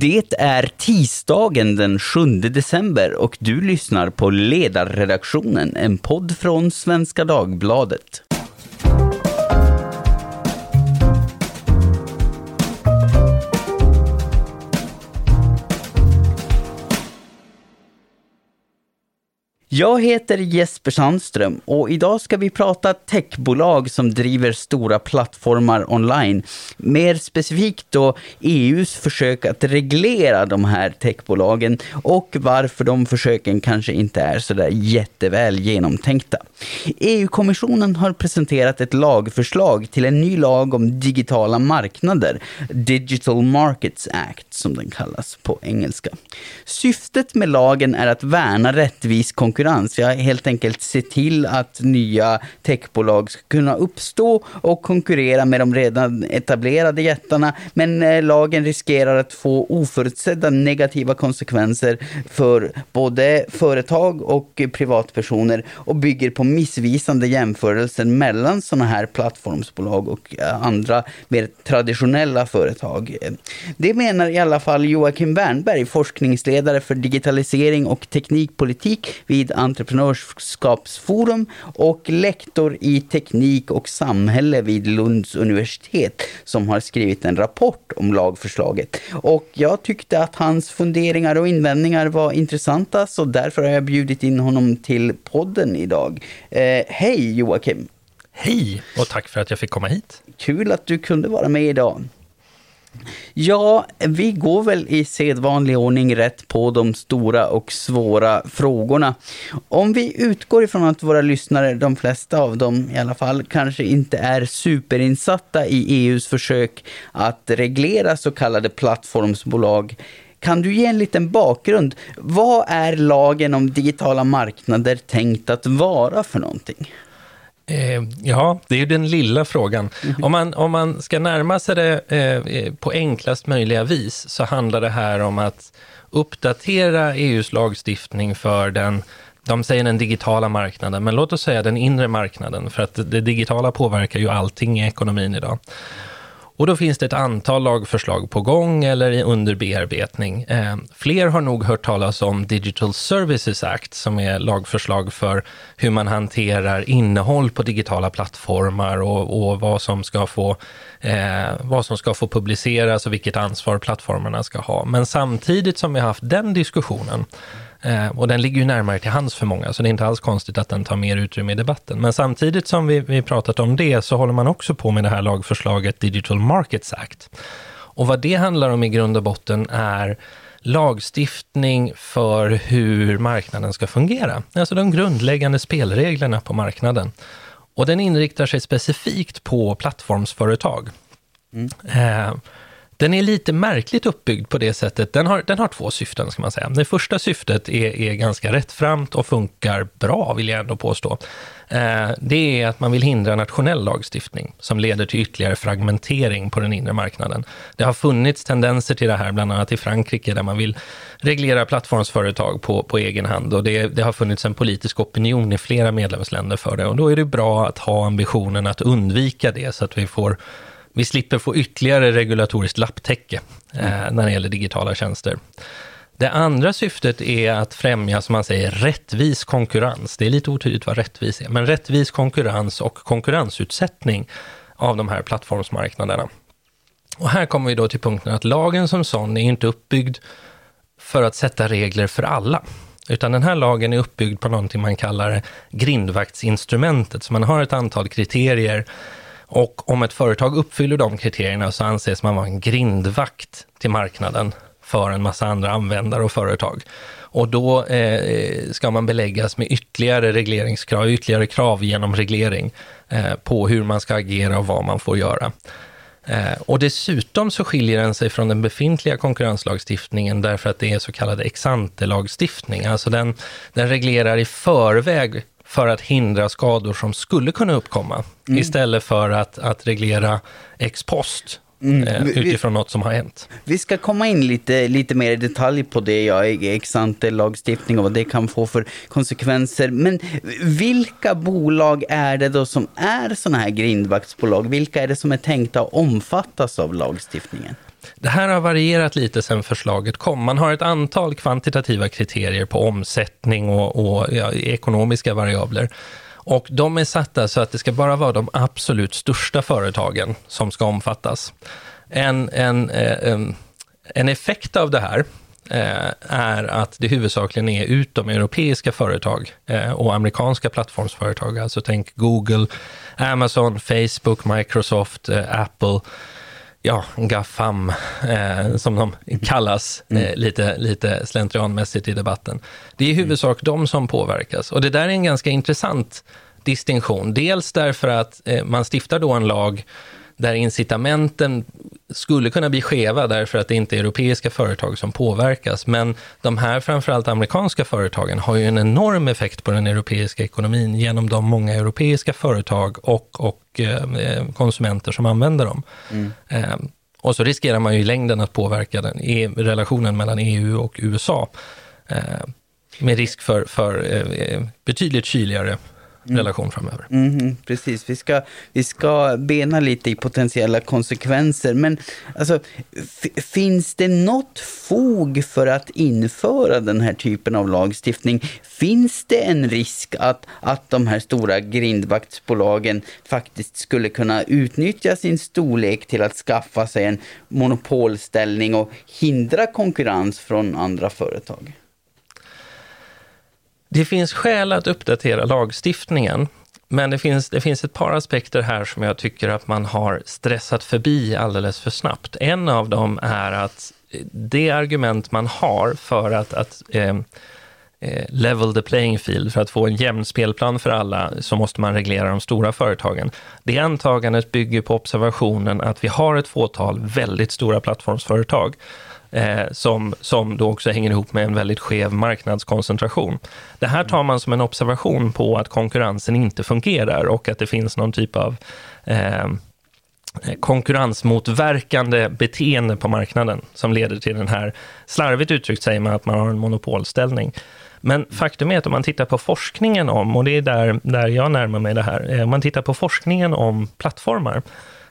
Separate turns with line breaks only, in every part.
Det är tisdagen den 7 december och du lyssnar på Ledarredaktionen, en podd från Svenska Dagbladet. Jag heter Jesper Sandström och idag ska vi prata techbolag som driver stora plattformar online. Mer specifikt då EUs försök att reglera de här techbolagen och varför de försöken kanske inte är så där jätteväl genomtänkta. EU-kommissionen har presenterat ett lagförslag till en ny lag om digitala marknader, Digital Markets Act som den kallas på engelska. Syftet med lagen är att värna rättvis konkurrens konkurrens. har helt enkelt se till att nya techbolag ska kunna uppstå och konkurrera med de redan etablerade jättarna. Men eh, lagen riskerar att få oförutsedda negativa konsekvenser för både företag och privatpersoner och bygger på missvisande jämförelser mellan sådana här plattformsbolag och eh, andra mer traditionella företag. Det menar i alla fall Joakim Wernberg, forskningsledare för digitalisering och teknikpolitik vid entreprenörskapsforum och lektor i teknik och samhälle vid Lunds universitet som har skrivit en rapport om lagförslaget. Och jag tyckte att hans funderingar och invändningar var intressanta så därför har jag bjudit in honom till podden idag. Eh, hej Joakim!
Hej och tack för att jag fick komma hit.
Kul att du kunde vara med idag. Ja, vi går väl i sedvanlig ordning rätt på de stora och svåra frågorna. Om vi utgår ifrån att våra lyssnare, de flesta av dem i alla fall, kanske inte är superinsatta i EUs försök att reglera så kallade plattformsbolag. Kan du ge en liten bakgrund? Vad är lagen om digitala marknader tänkt att vara för någonting?
Eh, ja, det är ju den lilla frågan. -hmm. om, man, om man ska närma sig det eh, på enklast möjliga vis så handlar det här om att uppdatera EUs lagstiftning för den de säger den digitala marknaden, men låt oss säga den inre marknaden, för att det digitala påverkar ju allting i ekonomin idag. Och då finns det ett antal lagförslag på gång eller under bearbetning. Eh, fler har nog hört talas om Digital Services Act, som är lagförslag för hur man hanterar innehåll på digitala plattformar och, och vad, som ska få, eh, vad som ska få publiceras och vilket ansvar plattformarna ska ha. Men samtidigt som vi har haft den diskussionen och den ligger ju närmare till hands för många, så det är inte alls konstigt att den tar mer utrymme i debatten. Men samtidigt som vi, vi pratat om det, så håller man också på med det här lagförslaget Digital Markets Act. Och vad det handlar om i grund och botten är lagstiftning för hur marknaden ska fungera. Alltså de grundläggande spelreglerna på marknaden. Och den inriktar sig specifikt på plattformsföretag. Mm. Eh, den är lite märkligt uppbyggd på det sättet. Den har, den har två syften, ska man säga. Det första syftet är, är ganska rättframt och funkar bra, vill jag ändå påstå. Eh, det är att man vill hindra nationell lagstiftning som leder till ytterligare fragmentering på den inre marknaden. Det har funnits tendenser till det här, bland annat i Frankrike, där man vill reglera plattformsföretag på, på egen hand. Och det, det har funnits en politisk opinion i flera medlemsländer för det. Och då är det bra att ha ambitionen att undvika det, så att vi får vi slipper få ytterligare regulatoriskt lapptäcke eh, när det gäller digitala tjänster. Det andra syftet är att främja, som man säger, rättvis konkurrens. Det är lite otydligt vad rättvis är, men rättvis konkurrens och konkurrensutsättning av de här plattformsmarknaderna. Och här kommer vi då till punkten att lagen som sån är inte uppbyggd för att sätta regler för alla. Utan den här lagen är uppbyggd på någonting man kallar grindvaktsinstrumentet. Så man har ett antal kriterier och om ett företag uppfyller de kriterierna så anses man vara en grindvakt till marknaden för en massa andra användare och företag. Och då eh, ska man beläggas med ytterligare regleringskrav, ytterligare krav genom reglering eh, på hur man ska agera och vad man får göra. Eh, och dessutom så skiljer den sig från den befintliga konkurrenslagstiftningen därför att det är så kallad ex ante-lagstiftning. Alltså den, den reglerar i förväg för att hindra skador som skulle kunna uppkomma, mm. istället för att, att reglera ex post. Mm. Eh, utifrån vi, något som har hänt.
Vi ska komma in lite, lite mer i detalj på det, ja, ex lagstiftning och vad det kan få för konsekvenser. Men vilka bolag är det då som är sådana här grindvaktsbolag? Vilka är det som är tänkta att omfattas av lagstiftningen?
Det här har varierat lite sedan förslaget kom. Man har ett antal kvantitativa kriterier på omsättning och, och ja, ekonomiska variabler. Och de är satta så att det ska bara vara de absolut största företagen som ska omfattas. En, en, eh, en, eh, en effekt av det här eh, är att det huvudsakligen är utomeuropeiska företag eh, och amerikanska plattformsföretag. Alltså tänk Google, Amazon, Facebook, Microsoft, eh, Apple ja, GAFAM, eh, som de kallas eh, mm. lite, lite slentrianmässigt i debatten. Det är i huvudsak mm. de som påverkas. Och det där är en ganska intressant distinktion. Dels därför att eh, man stiftar då en lag där incitamenten skulle kunna bli skeva därför att det inte är europeiska företag som påverkas. Men de här framförallt amerikanska företagen har ju en enorm effekt på den europeiska ekonomin genom de många europeiska företag och, och eh, konsumenter som använder dem. Mm. Eh, och så riskerar man ju i längden att påverka den, i relationen mellan EU och USA. Eh, med risk för, för eh, betydligt kyligare. Relation framöver.
Mm, precis, vi ska, vi ska bena lite i potentiella konsekvenser. Men alltså, finns det något fog för att införa den här typen av lagstiftning? Finns det en risk att, att de här stora grindvaktsbolagen faktiskt skulle kunna utnyttja sin storlek till att skaffa sig en monopolställning och hindra konkurrens från andra företag?
Det finns skäl att uppdatera lagstiftningen, men det finns, det finns ett par aspekter här som jag tycker att man har stressat förbi alldeles för snabbt. En av dem är att eh, det argument man har för att, att eh, eh, level the playing field, för att få en jämn spelplan för alla, så måste man reglera de stora företagen. Det antagandet bygger på observationen att vi har ett fåtal väldigt stora plattformsföretag eh, som, som då också hänger ihop med en väldigt skev marknadskoncentration. Det här tar man som en observation på att konkurrensen inte fungerar och att det finns någon typ av eh, konkurrensmotverkande beteende på marknaden som leder till den här, slarvigt uttryckt säger man att man har en monopolställning. Men faktum är att om man tittar på forskningen om, och det är där, där jag närmar mig det här, eh, om man tittar på forskningen om plattformar,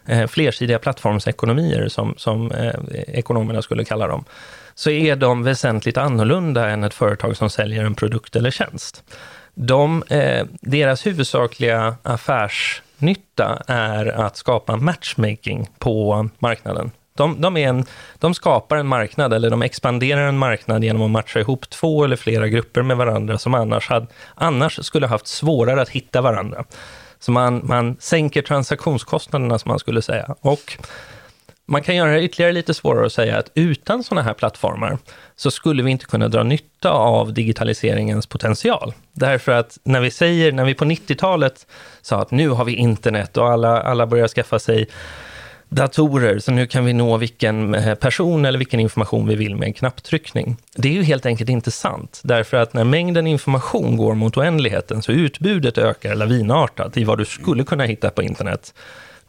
eh, flersidiga plattformsekonomier, som, som eh, ekonomerna skulle kalla dem, så är de väsentligt annorlunda än ett företag som säljer en produkt eller tjänst. De, eh, deras huvudsakliga affärsnytta är att skapa matchmaking på marknaden. De, de, en, de, skapar en marknad, eller de expanderar en marknad genom att matcha ihop två eller flera grupper med varandra som annars, hade, annars skulle haft svårare att hitta varandra. Så man, man sänker transaktionskostnaderna, som man skulle säga. Och man kan göra det ytterligare lite svårare att säga att utan sådana här plattformar så skulle vi inte kunna dra nytta av digitaliseringens potential. Därför att när vi säger, när vi på 90-talet sa att nu har vi internet och alla, alla börjar skaffa sig datorer, så nu kan vi nå vilken eh, person eller vilken information vi vill med en knapptryckning. Det är ju helt enkelt inte sant, därför att när mängden information går mot oändligheten, så utbudet ökar lavinartat i vad du skulle kunna hitta på internet.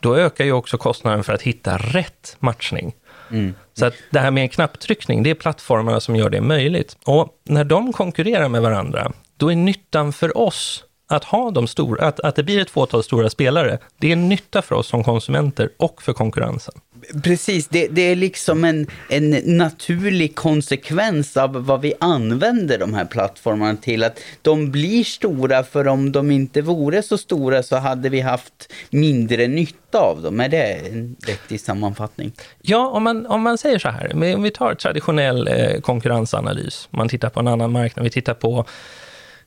Då ökar ju också kostnaden för att hitta rätt matchning. Mm. Så att det här med en knapptryckning, det är plattformarna som gör det möjligt. Och när de konkurrerar med varandra, då är nyttan för oss att ha de stora, att, att det blir ett fåtal stora spelare, det är nytta för oss som konsumenter och för konkurrensen.
Precis, det, det, är liksom en, en naturlig konsekvens av vad vi använder de här plattformarna till. Att de blir stora, för om de inte vore så stora så hade vi haft mindre nytta av dem. Är det en vettig sammanfattning?
Ja, om man, om man säger så här, om vi tar traditionell eh, konkurrensanalys, man tittar på en annan marknad, vi tittar på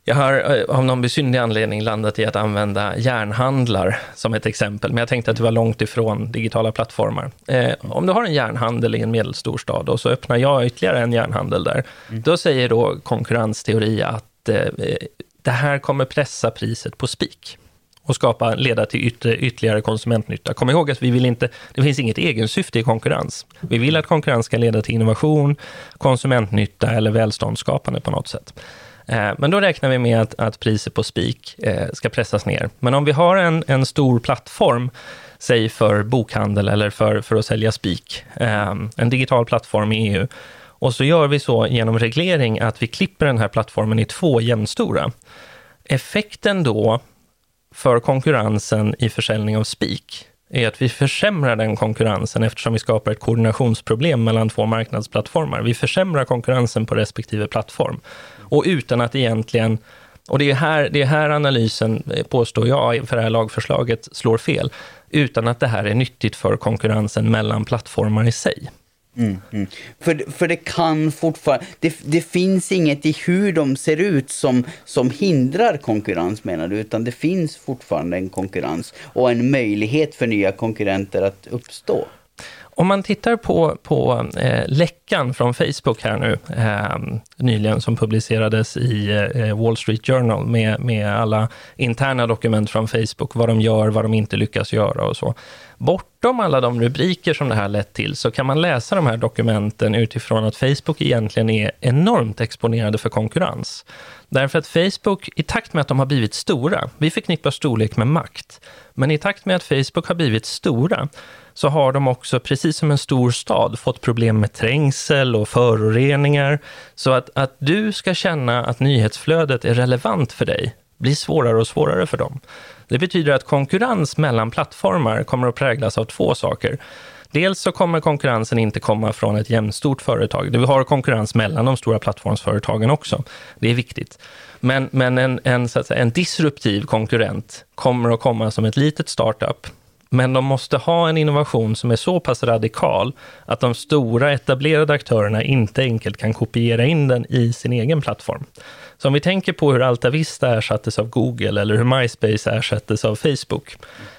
jag har eh, av någon besynnerlig anledning landat i att använda järnhandlar som ett exempel, men jag tänkte att det var långt ifrån digitala plattformar. Eh, om du har en järnhandel i en medelstor stad och så öppnar jag ytterligare en järnhandel där, mm. då säger då konkurrensteori att eh, det här kommer pressa priset på spik och skapa, leda till ytter, ytterligare konsumentnytta. Kom ihåg att vi vill inte, det finns inget egensyfte i konkurrens. Vi vill att konkurrens ska leda till innovation, konsumentnytta eller välståndsskapande på något sätt. Eh, men då räknar vi med att, att priset på spik eh, ska pressas ner. Men om vi har en, en stor plattform, säg för bokhandel eller för, för att sälja spik, eh, en digital plattform i EU, och så gör vi så genom reglering att vi klipper den här plattformen i två jämnstora. Effekten då för konkurrensen i försäljning av spik, är att vi försämrar den konkurrensen eftersom vi skapar ett koordinationsproblem mellan två marknadsplattformar. Vi försämrar konkurrensen på respektive plattform. Och utan att egentligen, och det är här, det är här analysen, eh, påstår jag, för det här lagförslaget slår fel, utan att det här är nyttigt för konkurrensen mellan plattformar i sig.
Mm, mm. För, för det kan fortfarande, det, det finns inget i hur de ser ut som, som hindrar konkurrens menar du, utan det finns fortfarande en konkurrens och en möjlighet för nya konkurrenter att uppstå.
Om man tittar på, på eh, läckan från Facebook här nu, eh, nyligen, som publicerades i eh, Wall Street Journal med, med alla interna dokument från Facebook, vad de gör, vad de inte lyckas göra och så. Bortom alla de rubriker som det här lett till, så kan man läsa de här dokumenten utifrån att Facebook egentligen är enormt exponerade för konkurrens. Därför att Facebook, i takt med att de har blivit stora, vi förknippar storlek med makt, men i takt med att Facebook har blivit stora, så har de också, precis som en stor stad, fått problem med trängsel och föroreningar. Så att, att du ska känna att nyhetsflödet är relevant för dig blir svårare och svårare för dem. Det betyder att konkurrens mellan plattformar kommer att präglas av två saker. Dels så kommer konkurrensen inte komma från ett jämnstort företag. Vi har konkurrens mellan de stora plattformsföretagen också. Det är viktigt. Men, men en, en, så att säga, en disruptiv konkurrent kommer att komma som ett litet startup men de måste ha en innovation som är så pass radikal att de stora etablerade aktörerna inte enkelt kan kopiera in den i sin egen plattform. Så om vi tänker på hur AltaVista ersattes av Google eller hur MySpace ersattes av Facebook,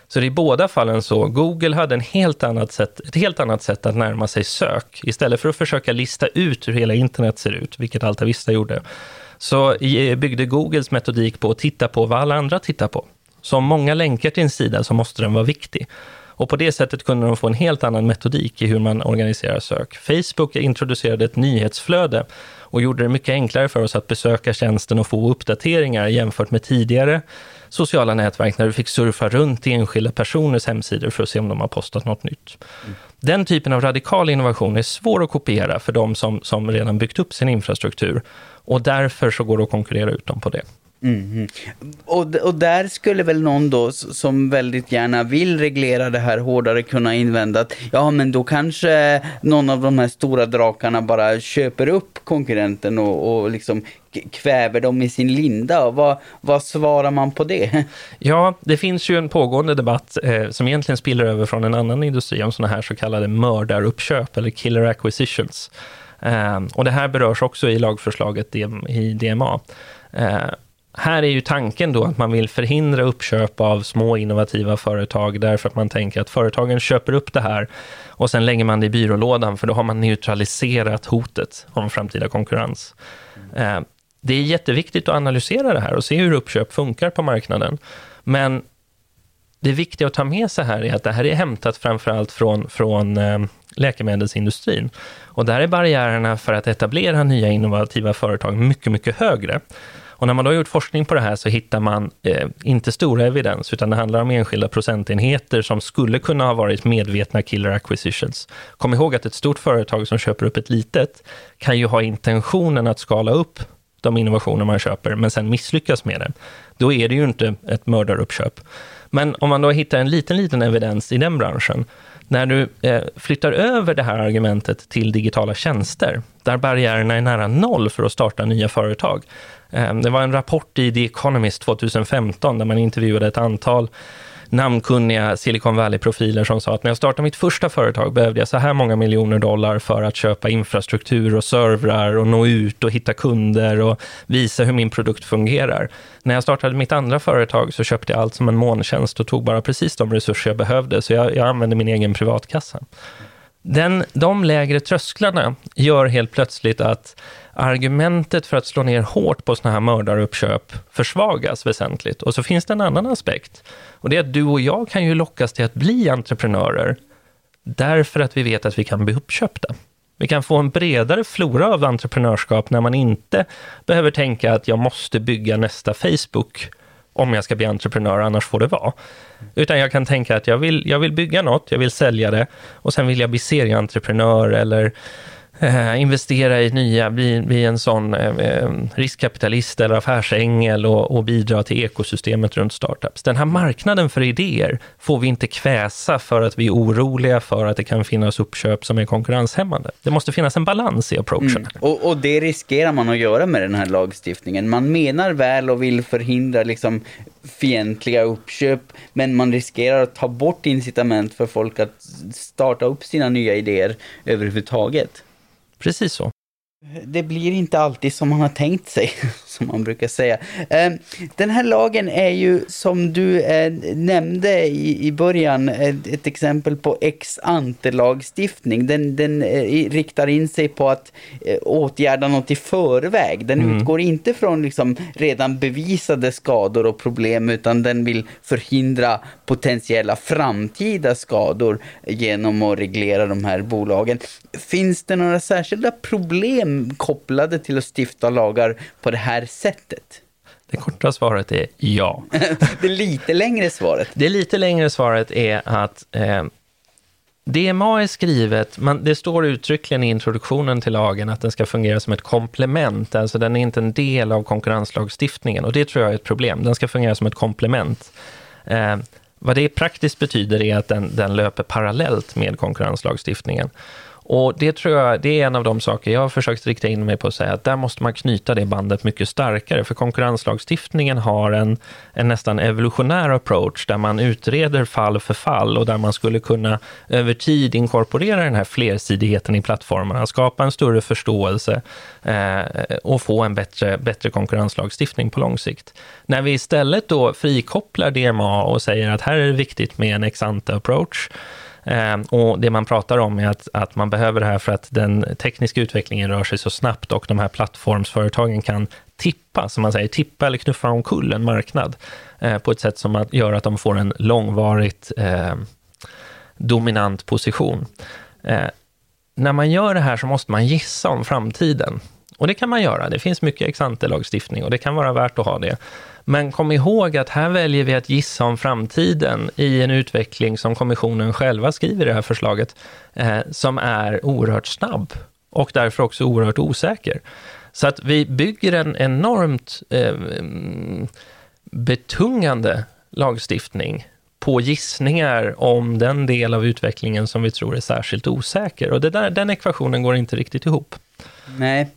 så det är i båda fallen så, Google hade en helt annat sätt, ett helt annat sätt att närma sig sök. Istället för att försöka lista ut hur hela internet ser ut, vilket AltaVista gjorde, så byggde Googles metodik på att titta på vad alla andra tittar på. Så om många länkar till en sida så måste den vara viktig. Och på det sättet kunde de få en helt annan metodik i hur man organiserar sök. Facebook introducerade ett nyhetsflöde och gjorde det mycket enklare för oss att besöka tjänsten och få uppdateringar jämfört med tidigare sociala nätverk när du fick surfa runt i enskilda personers hemsidor för att se om de har postat något nytt. Mm. Den typen av radikal innovation är svår att kopiera för de som, som redan byggt upp sin infrastruktur och därför så går det att konkurrera ut dem på det.
Mm. Och, och där skulle väl någon då som väldigt gärna vill reglera det här hårdare kunna invända att ja men då kanske någon av de här stora drakarna bara köper upp konkurrenten och, och liksom kväver dem i sin linda. Vad, vad svarar man på det?
Ja, det finns ju en pågående debatt eh, som egentligen spiller över från en annan industri om sådana här så kallade mördaruppköp eller killer acquisitions. Eh, och det här berörs också i lagförslaget i DMA. Eh, här är ju tanken då att man vill förhindra uppköp av små innovativa företag därför att man tänker att företagen köper upp det här och sen lägger man det i byrålådan för då har man neutraliserat hotet om framtida konkurrens. Mm. Det är jätteviktigt att analysera det här och se hur uppköp funkar på marknaden. Men det viktiga att ta med sig här är att det här är hämtat framförallt från, från eh, läkemedelsindustrin. Och där är barriärerna för att etablera nya innovativa företag mycket, mycket högre. Och när man då har gjort forskning på det här så hittar man eh, inte stora evidens, utan det handlar om enskilda procentenheter som skulle kunna ha varit medvetna killer acquisitions. Kom ihåg att ett stort företag som köper upp ett litet kan ju ha intentionen att skala upp de innovationer man köper, men sen misslyckas med det. Då är det ju inte ett mördaruppköp. Men om man då hittar en liten, liten evidens i den branschen, när du eh, flyttar över det här argumentet till digitala tjänster, där barriärerna är nära noll för att starta nya företag, Eh, det var en rapport i The Economist 2015 där man intervjuade ett antal namnkunniga Silicon Valley-profiler som sa att när jag startade mitt första företag behövde jag så här många miljoner dollar för att köpa infrastruktur och servrar och nå ut och hitta kunder och visa hur min produkt fungerar. När jag startade mitt andra företag så köpte jag allt som en molntjänst och tog bara precis de resurser jag behövde, så jag, jag använde min egen privatkassa. Den, de lägre trösklarna gör helt plötsligt att argumentet för att slå ner hårt på sådana här mördaruppköp försvagas väsentligt. Och så finns det en annan aspekt. Och det är att du och jag kan ju lockas till att bli entreprenörer därför att vi vet att vi kan bli uppköpta. Vi kan få en bredare flora av entreprenörskap när man inte behöver tänka att jag måste bygga nästa Facebook om jag ska bli entreprenör, annars får det vara. Utan jag kan tänka att jag vill, jag vill bygga något, jag vill sälja det och sen vill jag bli serieentreprenör eller eh, investera i nya, bli, bli en sån eh, eh, riskkapitalist eller affärsängel och, och bidra till ekosystemet runt startups. Den här marknaden för idéer får vi inte kväsa för att vi är oroliga för att det kan finnas uppköp som är konkurrenshämmande. Det måste finnas en balans i approachen. Mm.
Och, och, det riskerar man att göra med den här lagstiftningen. Man menar väl och vill förhindra liksom fientliga uppköp, men man riskerar att ta bort incitament för folk att starta upp sina nya idéer överhuvudtaget.
Precis så.
Det blir inte alltid som man har tänkt sig, som man brukar säga. Ehm, den här lagen är ju, som du eh, nämnde i början, ett exempel på ex ante-lagstiftning. Den, den eh, riktar in sig på att eh, åtgärda något i förväg. Den mm. utgår inte från liksom redan bevisade skador och problem, utan den vill förhindra potentiella framtida skador genom att reglera de här bolagen. Finns det några särskilda problem kopplade till att stifta lagar på det här sättet?
Det korta svaret är ja.
det lite längre svaret?
Det lite längre svaret är att eh, DMA är skrivet, man, det står uttryckligen i introduktionen till lagen att den ska fungera som ett komplement, alltså den är inte en del av konkurrenslagstiftningen och det tror jag är ett problem. Den ska fungera som ett komplement. Eh, vad det praktiskt betyder är att den, den löper parallellt med konkurrenslagstiftningen. Och det tror jag, det är en av de saker jag har försökt rikta in mig på att säga att där måste man knyta det bandet mycket starkare, för konkurrenslagstiftningen har en, en nästan evolutionär approach där man utreder fall för fall och där man skulle kunna över tid inkorporera den här flersidigheten i plattformarna, skapa en större förståelse eh, och få en bättre, bättre konkurrenslagstiftning på lång sikt. När vi istället då frikopplar DMA och säger att här är det viktigt med en ex ante approach, Ehm, och det man pratar om är att, att man behöver det här för att den tekniska utvecklingen rör sig så snabbt och de här plattformsföretagen kan tippa, som man säger, tippa eller knuffa omkull en marknad eh, på ett sätt som gör att de får en långvarigt eh, dominant position. Eh, när man gör det här så måste man gissa om framtiden. Och det kan man göra. Det finns mycket ex lagstiftning och det kan vara värt att ha det. Men kom ihåg att här väljer vi att gissa om framtiden i en utveckling som kommissionen själva skriver i det här förslaget, eh, som är oerhört snabb och därför också oerhört osäker. Så att vi bygger en enormt eh, mm, betungande lagstiftning på gissningar om den del av utvecklingen som vi tror är särskilt osäker. Och det där, den ekvationen går inte riktigt ihop.
Nej,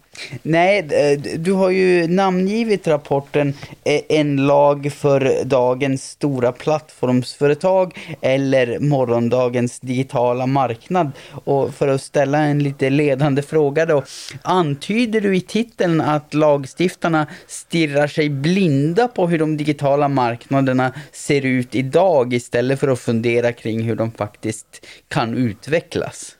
Nej, eh, du har ju namngivit rapporten eh, En lag för dagens stora plattformsföretag eller morgondagens digitala marknad. Och för att ställa en lite ledande fråga då, antyder du i titeln att lagstiftarna stirrar sig blinda på hur de digitala marknaderna ser ut idag istället för att fundera kring hur de faktiskt kan utvecklas?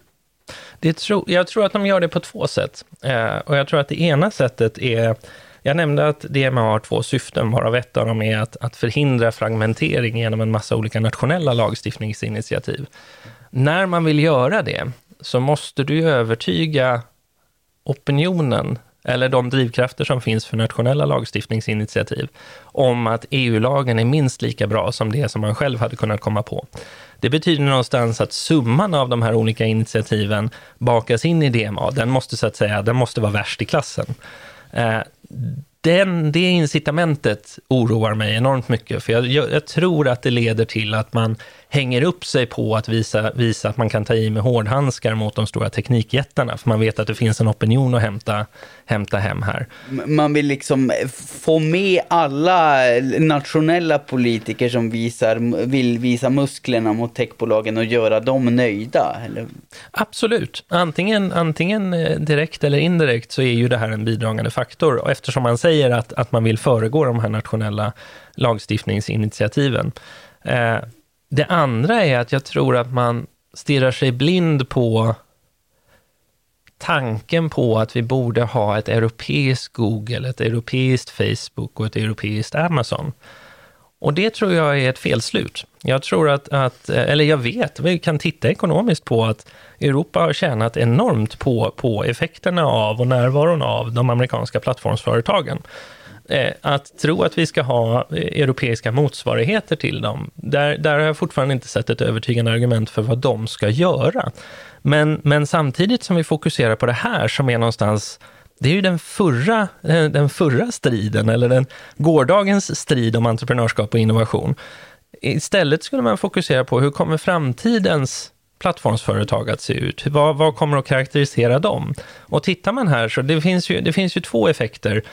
Det tro, jag tror att de gör det på två sätt. Eh, och jag tror att det ena sättet är jag nämnde att DMA har två syften, varav ett av dem är att, att förhindra fragmentering genom en massa olika nationella lagstiftningsinitiativ. När man vill göra det så måste du övertyga opinionen eller de drivkrafter som finns för nationella lagstiftningsinitiativ om att EU-lagen är minst lika bra som det som man själv hade kunnat komma på. Det betyder någonstans att summan av de här olika initiativen bakas in i DMA. Den måste så att säga, den måste vara värst i klassen. Eh, den, det incitamentet oroar mig enormt mycket, för jag, jag, jag, tror att det leder till att man hänger upp sig på att visa, visa att man kan ta i med hårdhandskar mot de stora teknikjättarna, för man vet att det finns en opinion att hämta, hämta hem här.
Man vill liksom få med alla nationella politiker som visar, vill visa musklerna mot techbolagen och göra dem nöjda? Eller?
Absolut. Antingen, antingen eh, direkt eller indirekt så är ju det här en bidragande faktor, och eftersom man säger att, att man vill föregå de här nationella lagstiftningsinitiativen. Eh, det andra är att jag tror att man stirrar sig blind på tanken på att vi borde ha ett europeiskt Google, ett europeiskt Facebook och ett europeiskt Amazon. Och det tror jag är ett felslut. Jag tror att, att, eller jag vet, vi kan titta ekonomiskt på att Europa har tjänat enormt på, på effekterna av och närvaron av de amerikanska plattformsföretagen. Eh, att tro att vi ska ha eh, europeiska motsvarigheter till dem, där, där har jag fortfarande inte sett ett övertygande argument för vad de ska göra. Men, men samtidigt som vi fokuserar på det här, som är någonstans det är ju den förra, eh, den förra striden, eller den gårdagens strid om entreprenörskap och innovation. Istället skulle man fokusera på hur kommer framtidens plattformsföretag att se ut? Vad, vad kommer att karaktärisera dem? Och tittar man här så det finns ju, det finns ju två effekter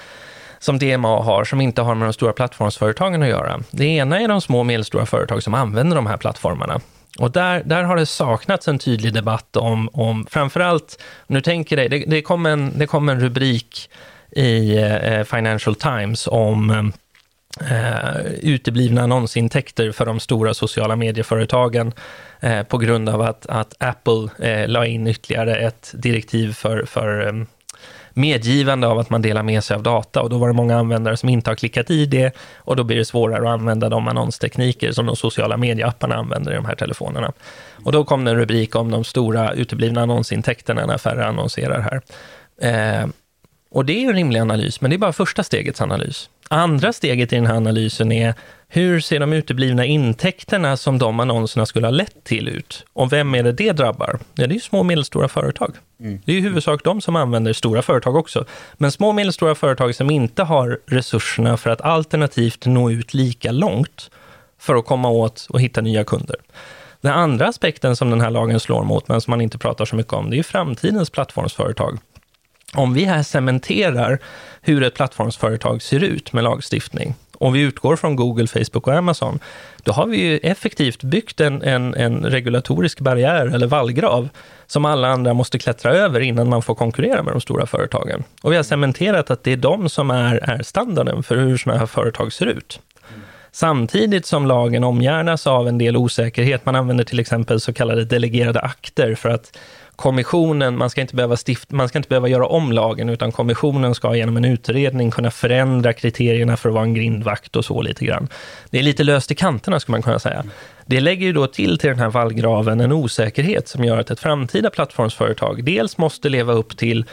som DMA har som inte har med de stora plattformsföretagen att göra. Det ena är de små och medelstora företag som använder de här plattformarna. Och där, där har det saknats en tydlig debatt om, om framförallt, nu tänker dig, det, det, kom en, det kom en rubrik i eh, Financial Times om eh, uteblivna annonsintäkter för de stora sociala medieföretagen eh, på grund av att, att Apple eh, la in ytterligare ett direktiv för, för eh, medgivande av att man delar med sig av data och då var det många användare som inte har klickat i det och då blir det svårare att använda de annonstekniker som de sociala medieapparna använder i de här telefonerna. Och då kom det en rubrik om de stora uteblivna annonsintäkterna när färre annonserar här. Eh, och det är en rimlig analys, men det är bara första stegets analys. Andra steget i den här analysen är hur ser de uteblivna intäkterna som de annonserna skulle ha lett till ut? Och vem är det det drabbar? Ja, det är små och medelstora företag. Mm. Det är i huvudsak de som använder stora företag också. Men små och medelstora företag som inte har resurserna för att alternativt nå ut lika långt för att komma åt och hitta nya kunder. Den andra aspekten som den här lagen slår mot, men som man inte pratar så mycket om, det är framtidens plattformsföretag. Om vi här cementerar hur ett plattformsföretag ser ut med lagstiftning, om vi utgår från Google, Facebook och Amazon, då har vi ju effektivt byggt en, en, en regulatorisk barriär eller vallgrav som alla andra måste klättra över innan man får konkurrera med de stora företagen. Och vi har cementerat att det är de som är, är standarden för hur sådana här företag ser ut. Samtidigt som lagen omgärdas av en del osäkerhet. Man använder till exempel så kallade delegerade akter för att kommissionen, man ska, inte behöva stift, man ska inte behöva göra om lagen, utan kommissionen ska genom en utredning kunna förändra kriterierna för att vara en grindvakt och så lite grann. Det är lite löst i kanterna, skulle man kunna säga. Det lägger ju då till till den här vallgraven en osäkerhet som gör att ett framtida plattformsföretag dels måste leva upp till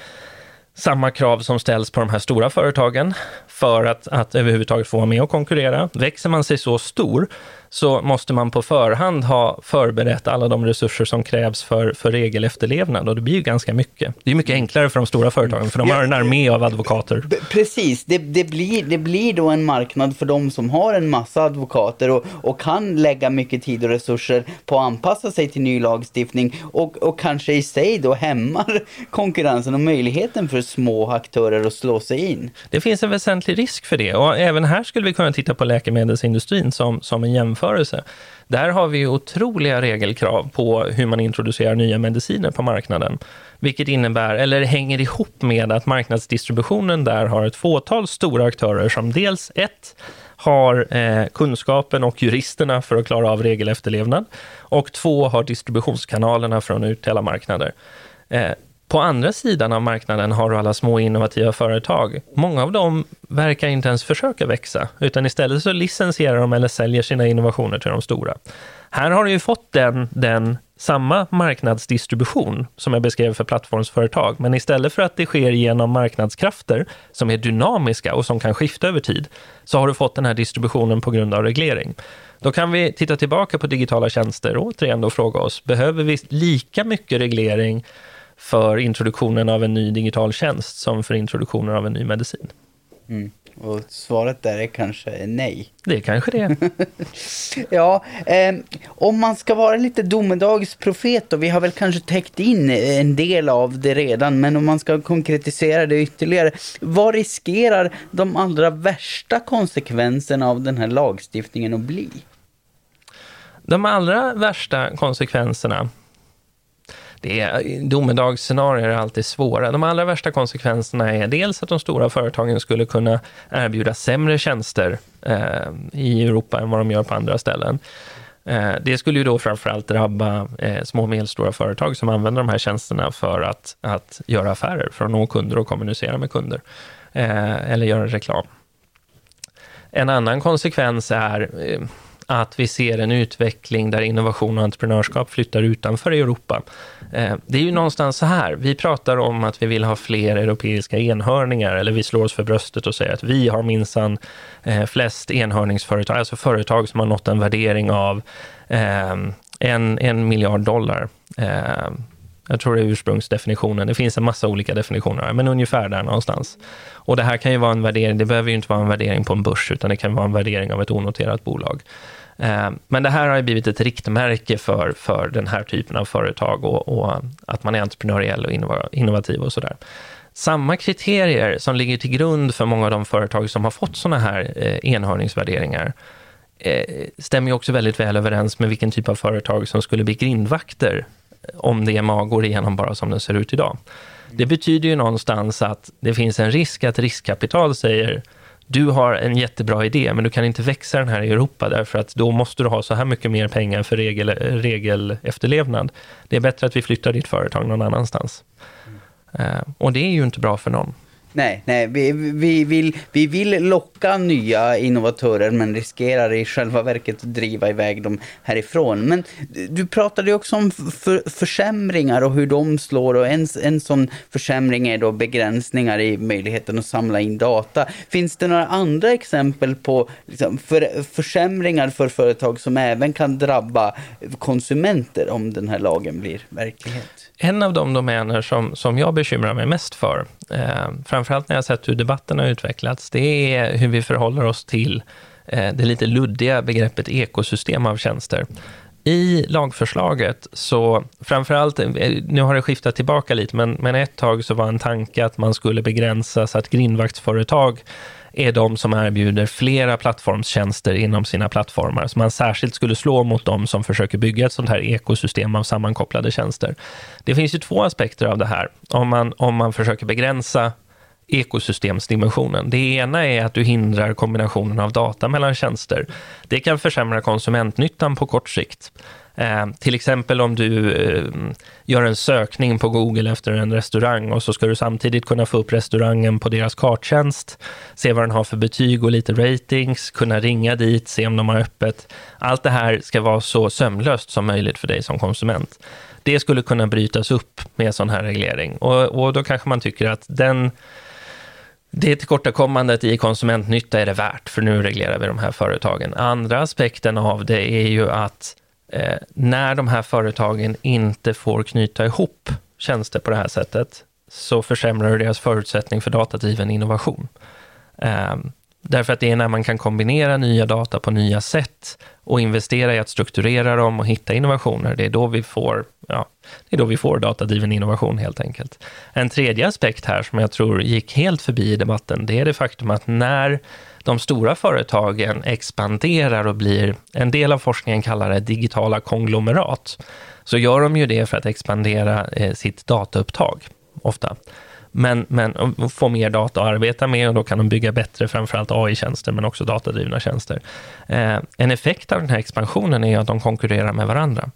samma krav som ställs på de här stora företagen för att, att överhuvudtaget få vara med och konkurrera. Växer man sig så stor så måste man på förhand ha förberett alla de resurser som krävs för, för regelefterlevnad och det blir ju ganska mycket. Det är mycket enklare för de stora företagen för de har en armé av advokater.
Precis, det, det, blir, det blir då en marknad för de som har en massa advokater och, och kan lägga mycket tid och resurser på att anpassa sig till ny lagstiftning och, och kanske i sig då hämmar konkurrensen och möjligheten för små aktörer att slå sig in.
Det finns en väsentlig risk för det och även här skulle vi kunna titta på läkemedelsindustrin som, som en jämförelse jämförelse. Där har vi otroliga regelkrav på hur man introducerar nya mediciner på marknaden. Vilket innebär, eller hänger ihop med att marknadsdistributionen där har ett fåtal stora aktörer som dels ett, har eh, kunskapen och juristerna för att klara av regelefterlevnad och två, har distributionskanalerna från ut till alla marknader. Eh, på andra sidan av marknaden har du alla små innovativa företag. Många av dem verkar inte ens försöka växa, utan istället så licensierar de eller säljer sina innovationer till de stora. Här har du ju fått den, den samma marknadsdistribution som jag beskrev för plattformsföretag, men istället för att det sker genom marknadskrafter som är dynamiska och som kan skifta över tid, så har du fått den här distributionen på grund av reglering. Då kan vi titta tillbaka på digitala tjänster och återigen då fråga oss, behöver vi lika mycket reglering för introduktionen av en ny digital tjänst som för introduktionen av en ny medicin.
Mm. Och svaret där är kanske nej.
Det är kanske det.
ja, eh, om man ska vara lite domedagsprofet och vi har väl kanske täckt in en del av det redan, men om man ska konkretisera det ytterligare. Vad riskerar de allra värsta konsekvenserna av den här lagstiftningen att bli?
De allra värsta konsekvenserna det är, eh, domedagsscenarier är alltid svåra. De allra värsta konsekvenserna är dels att de stora företagen skulle kunna erbjuda sämre tjänster eh, i Europa än vad de gör på andra ställen. Eh, det skulle ju då framförallt drabba eh, små och medelstora företag som använder de här tjänsterna för att, att göra affärer, för att nå kunder och kommunicera med kunder, eh, eller göra reklam. En annan konsekvens är eh, att vi ser en utveckling där innovation och entreprenörskap flyttar utanför Europa. Eh, det är ju någonstans så här, vi pratar om att vi vill ha fler europeiska enhörningar, eller vi slår oss för bröstet och säger att vi har minsann eh, flest enhörningsföretag, alltså företag som har nått en värdering av eh, en, en miljard dollar. Jag tror det är ursprungsdefinitionen. Det finns en massa olika definitioner, men ungefär där någonstans. Och det här kan ju vara en värdering, det behöver ju inte vara en värdering på en börs, utan det kan vara en värdering av ett onoterat bolag. Eh, men det här har ju blivit ett riktmärke för, för den här typen av företag och, och att man är entreprenöriell och innovativ och sådär. Samma kriterier som ligger till grund för många av de företag som har fått sådana här eh, enhörningsvärderingar eh, stämmer ju också väldigt väl överens med vilken typ av företag som skulle bli grindvakter om DMA går igenom bara som den ser ut idag. Det betyder ju någonstans att det finns en risk att riskkapital säger du har en jättebra idé, men du kan inte växa den här i Europa, därför att då måste du ha så här mycket mer pengar för regel, regelefterlevnad. Det är bättre att vi flyttar ditt företag någon annanstans. Mm. och det är ju inte bra för någon.
Nej, nej vi, vi, vill, vi vill locka nya innovatörer men riskerar i själva verket att driva iväg dem härifrån. Men du pratade också om för, försämringar och hur de slår och en, en sån försämring är då begränsningar i möjligheten att samla in data. Finns det några andra exempel på liksom, för, försämringar för företag som även kan drabba konsumenter om den här lagen blir verklighet?
En av de domäner som, som jag bekymrar mig mest för, eh, framförallt när jag sett hur debatten har utvecklats, det är hur vi förhåller oss till eh, det lite luddiga begreppet ekosystem av tjänster. I lagförslaget så, framförallt, eh, nu har det skiftat tillbaka lite, men, men ett tag så var en tanke att man skulle begränsa så att grindvaktsföretag är de som erbjuder flera plattformstjänster inom sina plattformar. Så man särskilt skulle slå mot de som försöker bygga ett sånt här ekosystem av sammankopplade tjänster. Det finns ju två aspekter av det här. Om man, om man försöker begränsa ekosystemsdimensionen. Det ena är att du hindrar kombinationen av data mellan tjänster. Det kan försämra konsumentnyttan på kort sikt. Eh, till exempel om du eh, gör en sökning på Google efter en restaurang och så ska du samtidigt kunna få upp restaurangen på deras karttjänst, se vad den har för betyg och lite ratings, kunna ringa dit, se om de har öppet. Allt det här ska vara så sömlöst som möjligt för dig som konsument. Det skulle kunna brytas upp med sån här reglering och, och då kanske man tycker att den det tillkortakommandet i konsumentnytta är det värt, för nu reglerar vi de här företagen. Andra aspekten av det är ju att eh, när de här företagen inte får knyta ihop tjänster på det här sättet, så försämrar du deras förutsättning för datadriven innovation. Eh, därför att det är när man kan kombinera nya data på nya sätt och investera i att strukturera dem och hitta innovationer, det är då vi får, ja, det är då vi får datadriven innovation helt enkelt. En tredje aspekt här som jag tror gick helt förbi i debatten, det är det faktum att när de stora företagen expanderar och blir, en del av forskningen kallar det digitala konglomerat, så gör de ju det för att expandera eh, sitt dataupptag, ofta. Men, men få mer data att arbeta med och då kan de bygga bättre, framförallt AI-tjänster, men också datadrivna tjänster. Eh, en effekt av den här expansionen är att de konkurrerar med varandra.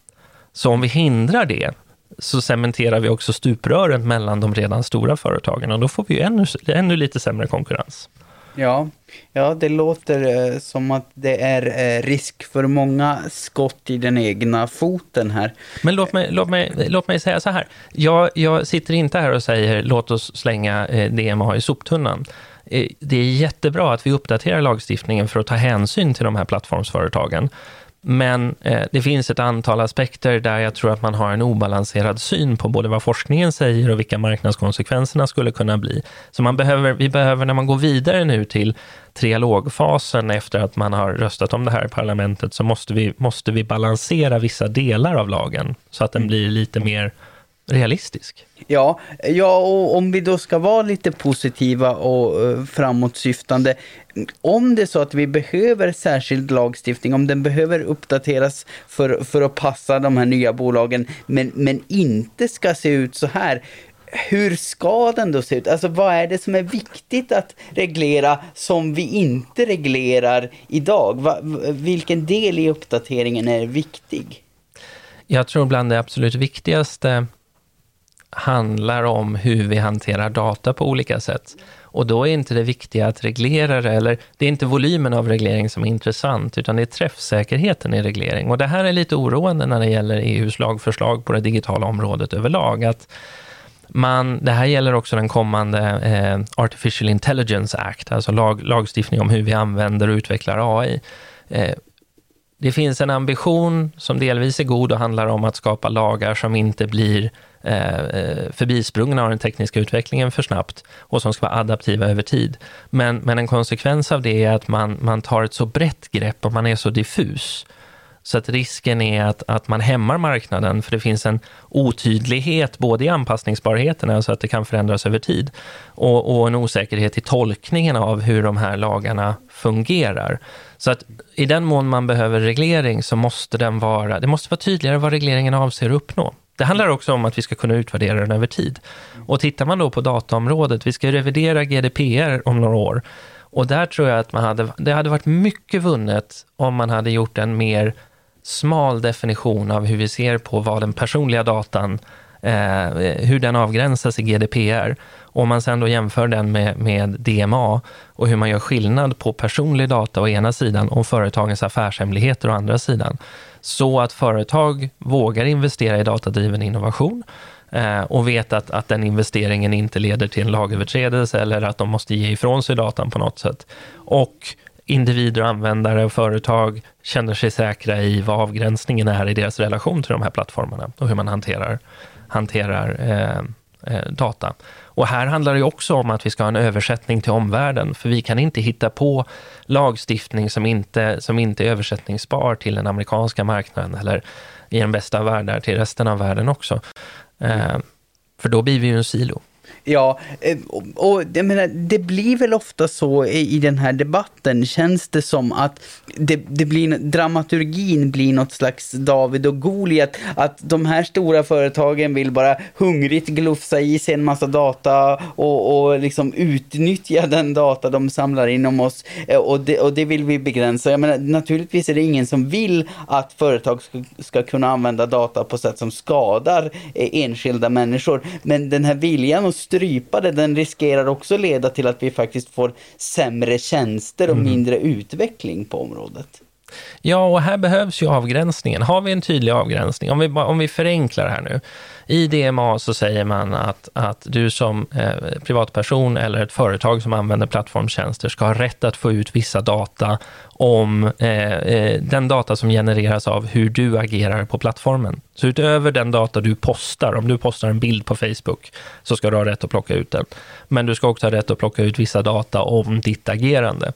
Så om vi hindrar det, så cementerar vi också stuprören mellan de redan stora företagen och då får vi ännu, ännu lite sämre konkurrens.
Ja, ja det låter eh, som att det är eh, risk för många skott i den egna foten här.
Men låt mig, låt mig, låt mig säga så här. Jag, jag sitter inte här och säger låt oss slänga eh, DMA i soptunnan. Eh, det är jättebra att vi uppdaterar lagstiftningen för att ta hänsyn till de här plattformsföretagen. Men eh, det finns ett antal aspekter där jag tror att man har en obalanserad syn på både vad forskningen säger och vilka marknadskonsekvenserna skulle kunna bli. Så man behöver, vi behöver, när man går vidare nu till trialogfasen efter att man har röstat om det här i parlamentet, så måste vi, måste vi balansera vissa delar av lagen så att den blir lite mer realistisk.
Ja, ja, och om vi då ska vara lite positiva och uh, framåtsyftande. Om det är så att vi behöver särskild lagstiftning, om den behöver uppdateras för, för att passa de här nya bolagen, men, men inte ska se ut så här. Hur ska den då se ut? Alltså vad är det som är viktigt att reglera som vi inte reglerar idag? Va, vilken del i uppdateringen är viktig?
Jag tror bland det absolut viktigaste handlar om hur vi hanterar data på olika sätt. Och då är inte det viktiga att reglera det, eller det är inte volymen av reglering som är intressant, utan det är träffsäkerheten i reglering. Och det här är lite oroande när det gäller EUs lagförslag på det digitala området överlag, att man, det här gäller också den kommande eh, Artificial Intelligence Act, alltså lag, lagstiftning om hur vi använder och utvecklar AI. Eh, det finns en ambition som delvis är god och handlar om att skapa lagar som inte blir Eh, eh, förbisprungna av den tekniska utvecklingen för snabbt och som ska vara adaptiva över tid. Men, men en konsekvens av det är att man, man tar ett så brett grepp och man är så diffus. Så att risken är att, att man hämmar marknaden, för det finns en otydlighet både i anpassningsbarheten, alltså att det kan förändras över tid, och, och en osäkerhet i tolkningen av hur de här lagarna fungerar. Så att i den mån man behöver reglering så måste den vara, det måste vara tydligare vad regleringen avser att uppnå. Det handlar också om att vi ska kunna utvärdera den över tid. Och tittar man då på dataområdet, vi ska revidera GDPR om några år. Och där tror jag att man hade, det hade varit mycket vunnet om man hade gjort en mer smal definition av hur vi ser på vad den personliga datan, eh, hur den avgränsas i GDPR. Om man sen då jämför den med, med DMA och hur man gör skillnad på personlig data å ena sidan och företagens affärshemligheter å andra sidan. Så att företag vågar investera i datadriven innovation eh, och vet att, att den investeringen inte leder till en lagöverträdelse eller att de måste ge ifrån sig datan på något sätt. Och individer, användare och företag känner sig säkra i vad avgränsningen är i deras relation till de här plattformarna och hur man hanterar, hanterar eh, eh, data. Och här handlar det också om att vi ska ha en översättning till omvärlden, för vi kan inte hitta på lagstiftning som inte, som inte är översättningsbar till den amerikanska marknaden eller i den bästa av världar till resten av världen också. Eh, för då blir vi ju en silo.
Ja, eh, och jag menar, det blir väl ofta så i den här debatten, känns det som att det, det blir, dramaturgin blir något slags David och Goliat, att de här stora företagen vill bara hungrigt glufsa i sig en massa data och, och liksom utnyttja den data de samlar in om oss eh, och det, och det vill vi begränsa. Jag menar, naturligtvis är det ingen som vill att företag ska, ska kunna använda data på sätt som skadar eh, enskilda människor, men den här viljan att strypa det, den riskerar också leda till att vi faktiskt får sämre tjänster och mm. mindre utveckling på området.
Ja, och här behövs ju avgränsningen. Har vi en tydlig avgränsning, om vi, om vi förenklar här nu. I DMA så säger man att, att du som eh, privatperson eller ett företag som använder plattformstjänster ska ha rätt att få ut vissa data om eh, eh, den data som genereras av hur du agerar på plattformen. Så utöver den data du postar, om du postar en bild på Facebook, så ska du ha rätt att plocka ut den. Men du ska också ha rätt att plocka ut vissa data om ditt agerande.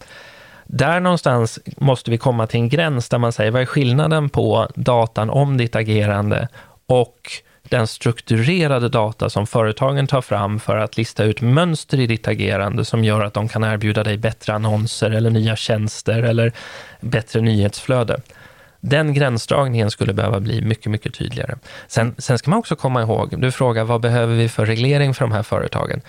Där någonstans måste vi komma till en gräns där man säger, vad är skillnaden på datan om ditt agerande och den strukturerade data som företagen tar fram för att lista ut mönster i ditt agerande som gör att de kan erbjuda dig bättre annonser eller nya tjänster eller bättre nyhetsflöde. Den gränsdragningen skulle behöva bli mycket, mycket tydligare. Sen, sen ska man också komma ihåg, du frågar vad behöver vi för reglering för de här företagen?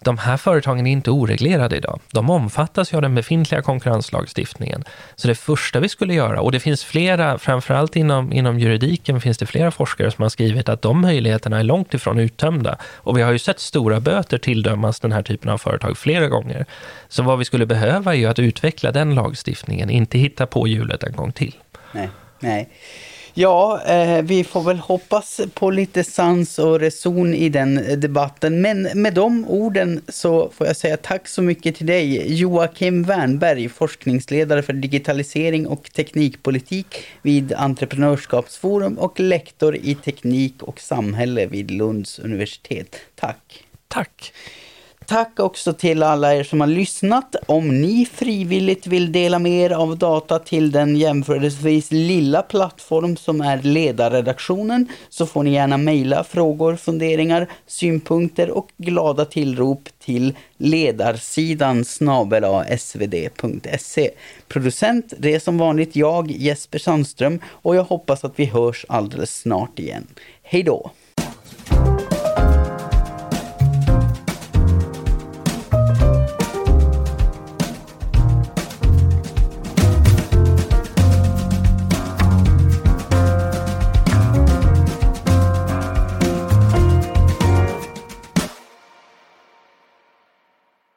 De här företagen är inte oreglerade idag. De omfattas ju av den befintliga konkurrenslagstiftningen. Så det första vi skulle göra, och det finns flera, framförallt inom, inom juridiken finns det flera forskare som har skrivit att de möjligheterna är långt ifrån uttömda. Och vi har ju sett stora böter tilldömas den här typen av företag flera gånger. Så vad vi skulle behöva är ju att utveckla den lagstiftningen, inte hitta på hjulet en gång till.
Nej, nej. Ja, eh, vi får väl hoppas på lite sans och reson i den eh, debatten. Men med de orden så får jag säga tack så mycket till dig, Joakim Wernberg, forskningsledare för digitalisering och teknikpolitik vid Entreprenörskapsforum och lektor i teknik och samhälle vid Lunds universitet. Tack!
Tack!
Tack också till alla er som har lyssnat. Om ni frivilligt vill dela med er av data till den jämförelsevis lilla plattform som är ledarredaktionen så får ni gärna mejla frågor, funderingar, synpunkter och glada tillrop till ledarsidan svd.se. Producent det är som vanligt jag, Jesper Sandström och jag hoppas att vi hörs alldeles snart igen. Hej då!